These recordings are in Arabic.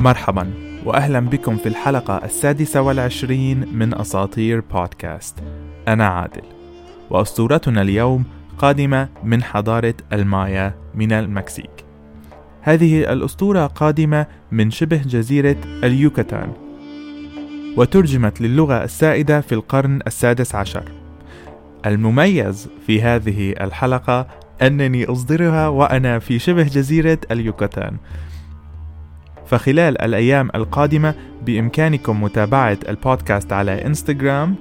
مرحبا وأهلا بكم في الحلقة السادسة والعشرين من أساطير بودكاست. أنا عادل. وأسطورتنا اليوم قادمة من حضارة المايا من المكسيك. هذه الأسطورة قادمة من شبه جزيرة اليوكاتان وترجمت للغة السائدة في القرن السادس عشر. المميز في هذه الحلقة أنني أصدرها وأنا في شبه جزيرة اليوكاتان. فخلال الأيام القادمة بإمكانكم متابعة البودكاست على إنستغرام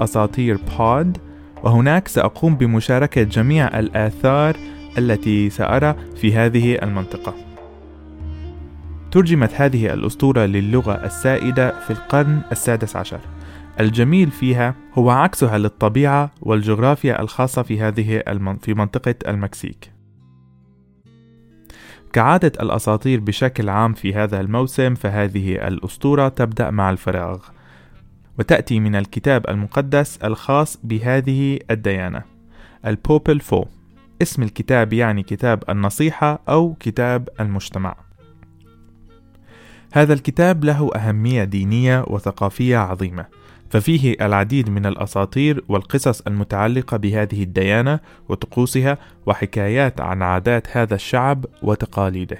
أساطير بود وهناك سأقوم بمشاركة جميع الآثار التي سأرى في هذه المنطقة. ترجمت هذه الأسطورة للغة السائدة في القرن السادس عشر. الجميل فيها هو عكسها للطبيعة والجغرافيا الخاصة في هذه المن... في منطقة المكسيك. كعادة الأساطير بشكل عام في هذا الموسم فهذه الأسطورة تبدأ مع الفراغ. وتأتي من الكتاب المقدس الخاص بهذه الديانة البوبل فو اسم الكتاب يعني كتاب النصيحة أو كتاب المجتمع. هذا الكتاب له أهمية دينية وثقافية عظيمة. ففيه العديد من الأساطير والقصص المتعلقة بهذه الديانة وطقوسها وحكايات عن عادات هذا الشعب وتقاليده.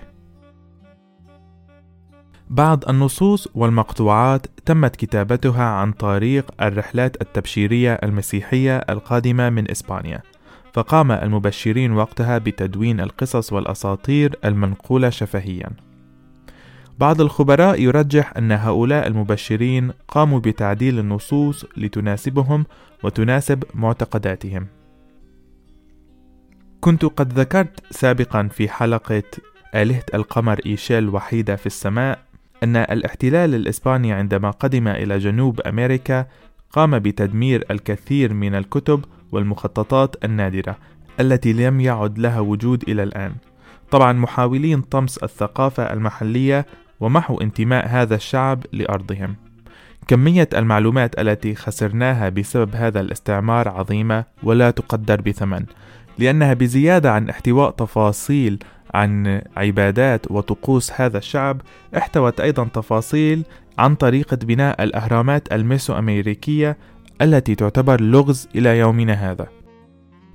بعض النصوص والمقطوعات تمت كتابتها عن طريق الرحلات التبشيرية المسيحية القادمة من إسبانيا، فقام المبشرين وقتها بتدوين القصص والأساطير المنقولة شفهيًا. بعض الخبراء يرجح أن هؤلاء المبشرين قاموا بتعديل النصوص لتناسبهم وتناسب معتقداتهم. كنت قد ذكرت سابقا في حلقة آلهة القمر إيشيل وحيدة في السماء أن الاحتلال الإسباني عندما قدم إلى جنوب أمريكا قام بتدمير الكثير من الكتب والمخططات النادرة التي لم يعد لها وجود إلى الآن. طبعا محاولين طمس الثقافة المحلية ومحو انتماء هذا الشعب لأرضهم. كمية المعلومات التي خسرناها بسبب هذا الاستعمار عظيمة ولا تقدر بثمن، لأنها بزيادة عن احتواء تفاصيل عن عبادات وطقوس هذا الشعب، احتوت أيضا تفاصيل عن طريقة بناء الأهرامات الميسو أمريكية التي تعتبر لغز إلى يومنا هذا.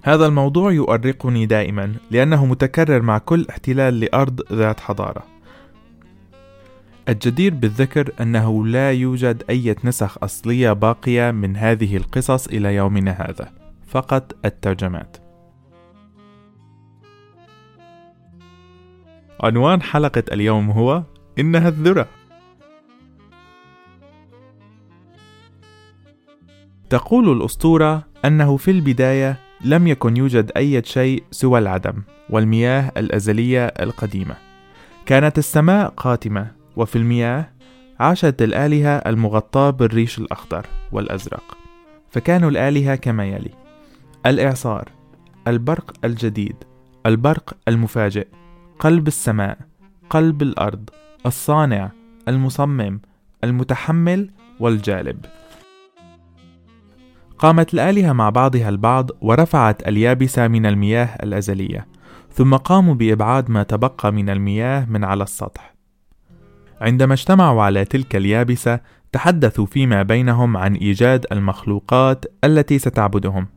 هذا الموضوع يؤرقني دائما لأنه متكرر مع كل احتلال لأرض ذات حضارة. الجدير بالذكر أنه لا يوجد أي نسخ أصلية باقية من هذه القصص إلى يومنا هذا، فقط الترجمات. عنوان حلقة اليوم هو إنها الذرة. تقول الأسطورة أنه في البداية لم يكن يوجد أي شيء سوى العدم والمياه الأزلية القديمة. كانت السماء قاتمة وفي المياه عاشت الآلهة المغطاة بالريش الأخضر والأزرق فكانوا الآلهة كما يلي الإعصار البرق الجديد البرق المفاجئ قلب السماء قلب الأرض الصانع المصمم المتحمل والجالب. قامت الآلهة مع بعضها البعض ورفعت أليابسة من المياه الأزلية ثم قاموا بإبعاد ما تبقى من المياه من على السطح. عندما اجتمعوا على تلك اليابسة تحدثوا فيما بينهم عن إيجاد المخلوقات التي ستعبدهم.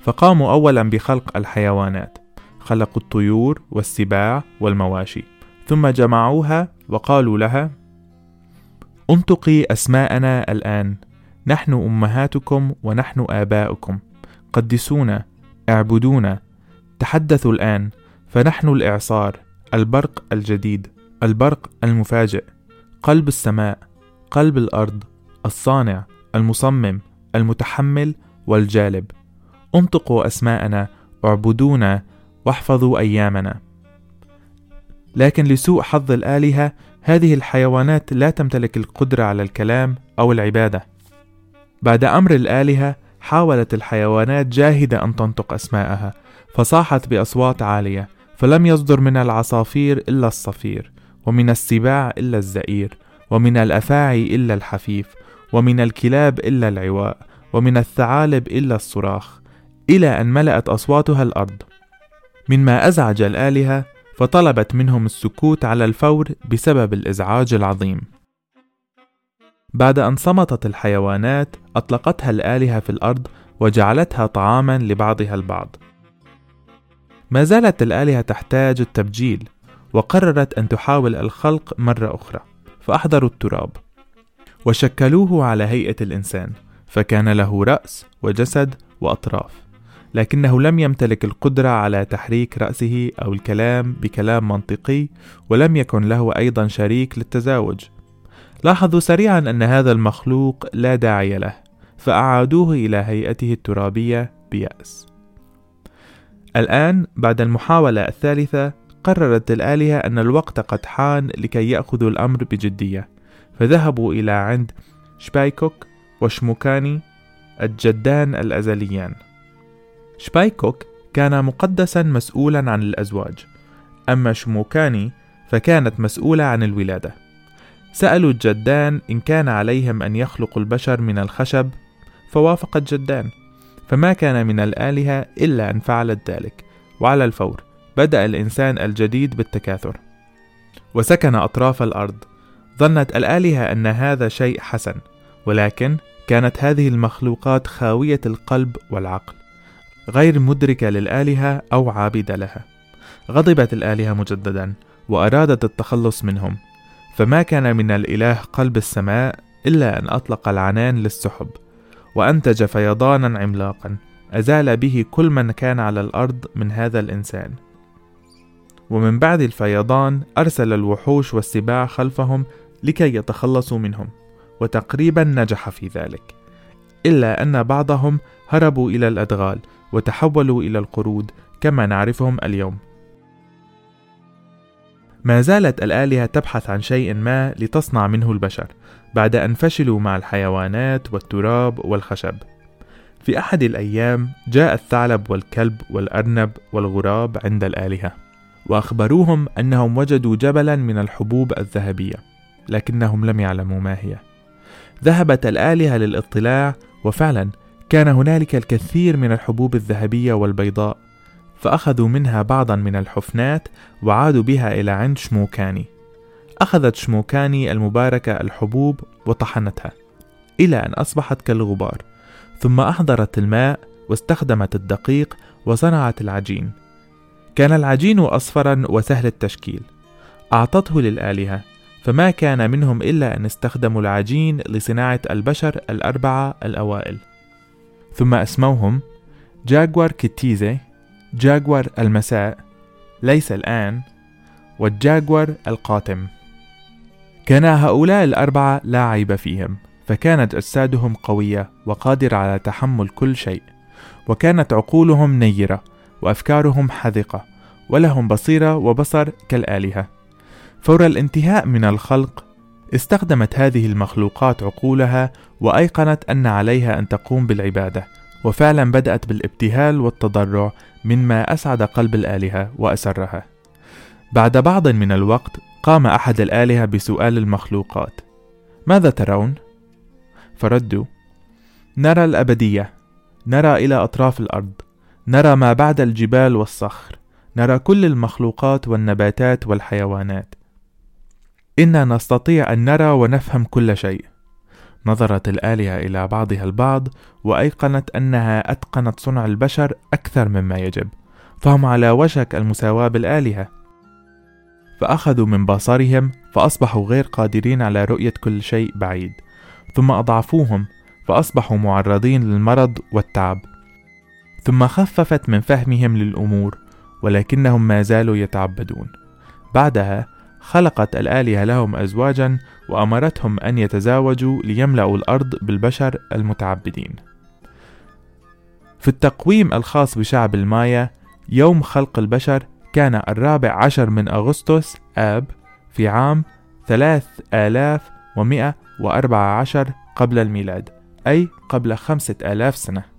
فقاموا أولا بخلق الحيوانات خلقوا الطيور والسباع والمواشي ثم جمعوها وقالوا لها انطقي أسماءنا الآن نحن أمهاتكم ونحن آباؤكم قدسونا اعبدونا تحدثوا الآن فنحن الإعصار البرق الجديد البرق المفاجئ. قلب السماء قلب الأرض الصانع المصمم المتحمل والجالب. انطقوا أسماءنا اعبدونا واحفظوا أيامنا. لكن لسوء حظ الآلهة هذه الحيوانات لا تمتلك القدرة على الكلام أو العبادة. بعد أمر الآلهة حاولت الحيوانات جاهدة أن تنطق أسماءها فصاحت بأصوات عالية فلم يصدر من العصافير إلا الصفير. ومن السباع إلا الزئير ومن الأفاعي إلا الحفيف ومن الكلاب إلا العواء ومن الثعالب إلا الصراخ إلى أن ملأت أصواتها الأرض مما أزعج الآلهة فطلبت منهم السكوت على الفور بسبب الإزعاج العظيم. بعد أن صمتت الحيوانات أطلقتها الآلهة في الأرض وجعلتها طعاما لبعضها البعض. ما زالت الآلهة تحتاج التبجيل وقررت أن تحاول الخلق مرة أخرى فأحضروا التراب وشكلوه على هيئة الإنسان فكان له رأس وجسد وأطراف لكنه لم يمتلك القدرة على تحريك رأسه أو الكلام بكلام منطقي ولم يكن له أيضا شريك للتزاوج. لاحظوا سريعا أن هذا المخلوق لا داعي له فأعادوه إلى هيئته الترابية بيأس. الآن بعد المحاولة الثالثة قررت الآلهة أن الوقت قد حان لكي يأخذوا الأمر بجدية. فذهبوا إلى عند شبايكوك وشموكاني الجدان الأزليان. شبايكوك كان مقدسا مسؤولا عن الأزواج. أما شموكاني فكانت مسؤولة عن الولادة. سألوا الجدان إن كان عليهم أن يخلقوا البشر من الخشب فوافق الجدان فما كان من الآلهة إلا أن فعلت ذلك. وعلى الفور. بدأ الإنسان الجديد بالتكاثر وسكن أطراف الأرض. ظنت الآلهة أن هذا شيء حسن ولكن كانت هذه المخلوقات خاوية القلب والعقل. غير مدركة للآلهة أو عابدة لها. غضبت الآلهة مجددا وأرادت التخلص منهم. فما كان من الإله قلب السماء إلا أن أطلق العنان للسحب وأنتج فيضانا عملاقا. أزال به كل من كان على الأرض من هذا الإنسان. ومن بعد الفيضان أرسل الوحوش والسباع خلفهم لكي يتخلصوا منهم وتقريبا نجح في ذلك إلا أن بعضهم هربوا إلى الأدغال وتحولوا إلى القرود كما نعرفهم اليوم. ما زالت الآلهة تبحث عن شيء ما لتصنع منه البشر بعد أن فشلوا مع الحيوانات والتراب والخشب. في أحد الأيام جاء الثعلب والكلب والأرنب والغراب عند الآلهة. وأخبروهم أنهم وجدوا جبلا من الحبوب الذهبية لكنهم لم يعلموا ما هي. ذهبت الآلهة للاطلاع وفعلا كان هنالك الكثير من الحبوب الذهبية والبيضاء فأخذوا منها بعضا من الحفنات وعادوا بها إلى عند شموكاني. أخذت شموكاني المباركة الحبوب وطحنتها إلى أن أصبحت كالغبار ثم أحضرت الماء واستخدمت الدقيق وصنعت العجين. كان العجين أصفرا وسهل التشكيل. أعطته للآلهة فما كان منهم إلا أن استخدموا العجين لصناعة البشر الأربعة الأوائل. ثم أسموهم جاكوار كتيزي جاكوار المساء ليس الآن والجاكوار القاتم. كان هؤلاء الأربعة لا عيب فيهم فكانت أجسادهم قوية وقادرة على تحمل كل شيء وكانت عقولهم نيرة. وأفكارهم حذقة ولهم بصيرة وبصر كالآلهة. فور الانتهاء من الخلق استخدمت هذه المخلوقات عقولها وأيقنت أن عليها أن تقوم بالعبادة وفعلا بدأت بالابتهال والتضرع مما أسعد قلب الآلهة وأسرها. بعد بعض من الوقت قام أحد الآلهة بسؤال المخلوقات. ماذا ترون؟ فردوا نرى الأبدية. نرى إلى أطراف الأرض. نرى ما بعد الجبال والصخر نرى كل المخلوقات والنباتات والحيوانات إنا نستطيع أن نرى ونفهم كل شيء. نظرت الآلهة إلى بعضها البعض وأيقنت أنها أتقنت صنع البشر أكثر مما يجب، فهم على وشك المساواة بالآلهة. فأخذوا من بصرهم فأصبحوا غير قادرين على رؤية كل شيء بعيد، ثم أضعفوهم فأصبحوا معرضين للمرض والتعب. ثم خففت من فهمهم للأمور، ولكنهم ما زالوا يتعبدون. بعدها خلقت الآلهة لهم أزواجا وأمرتهم أن يتزاوجوا ليملأوا الأرض بالبشر المتعبدين. في التقويم الخاص بشعب المايا يوم خلق البشر كان الرابع عشر من أغسطس آب في عام ثلاث آلاف ومئة وأربعة عشر قبل الميلاد أي قبل خمسة آلاف سنة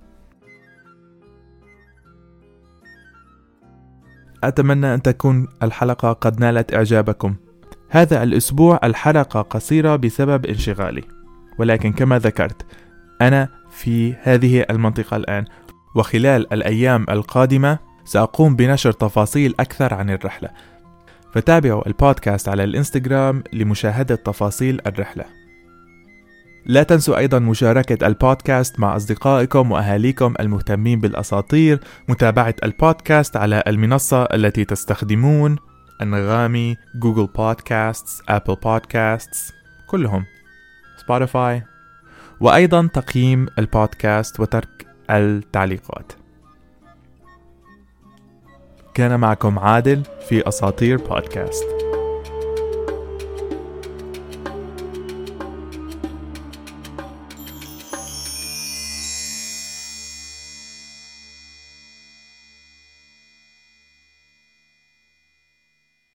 أتمنى أن تكون الحلقة قد نالت إعجابكم. هذا الأسبوع الحلقة قصيرة بسبب انشغالي، ولكن كما ذكرت أنا في هذه المنطقة الآن، وخلال الأيام القادمة سأقوم بنشر تفاصيل أكثر عن الرحلة. فتابعوا البودكاست على الإنستغرام لمشاهدة تفاصيل الرحلة لا تنسوا أيضا مشاركة البودكاست مع أصدقائكم وأهاليكم المهتمين بالأساطير متابعة البودكاست على المنصة التي تستخدمون أنغامي Google Podcasts Apple Podcasts كلهم. سبوتيفاي. وأيضا تقييم البودكاست وترك التعليقات. كان معكم عادل في أساطير بودكاست.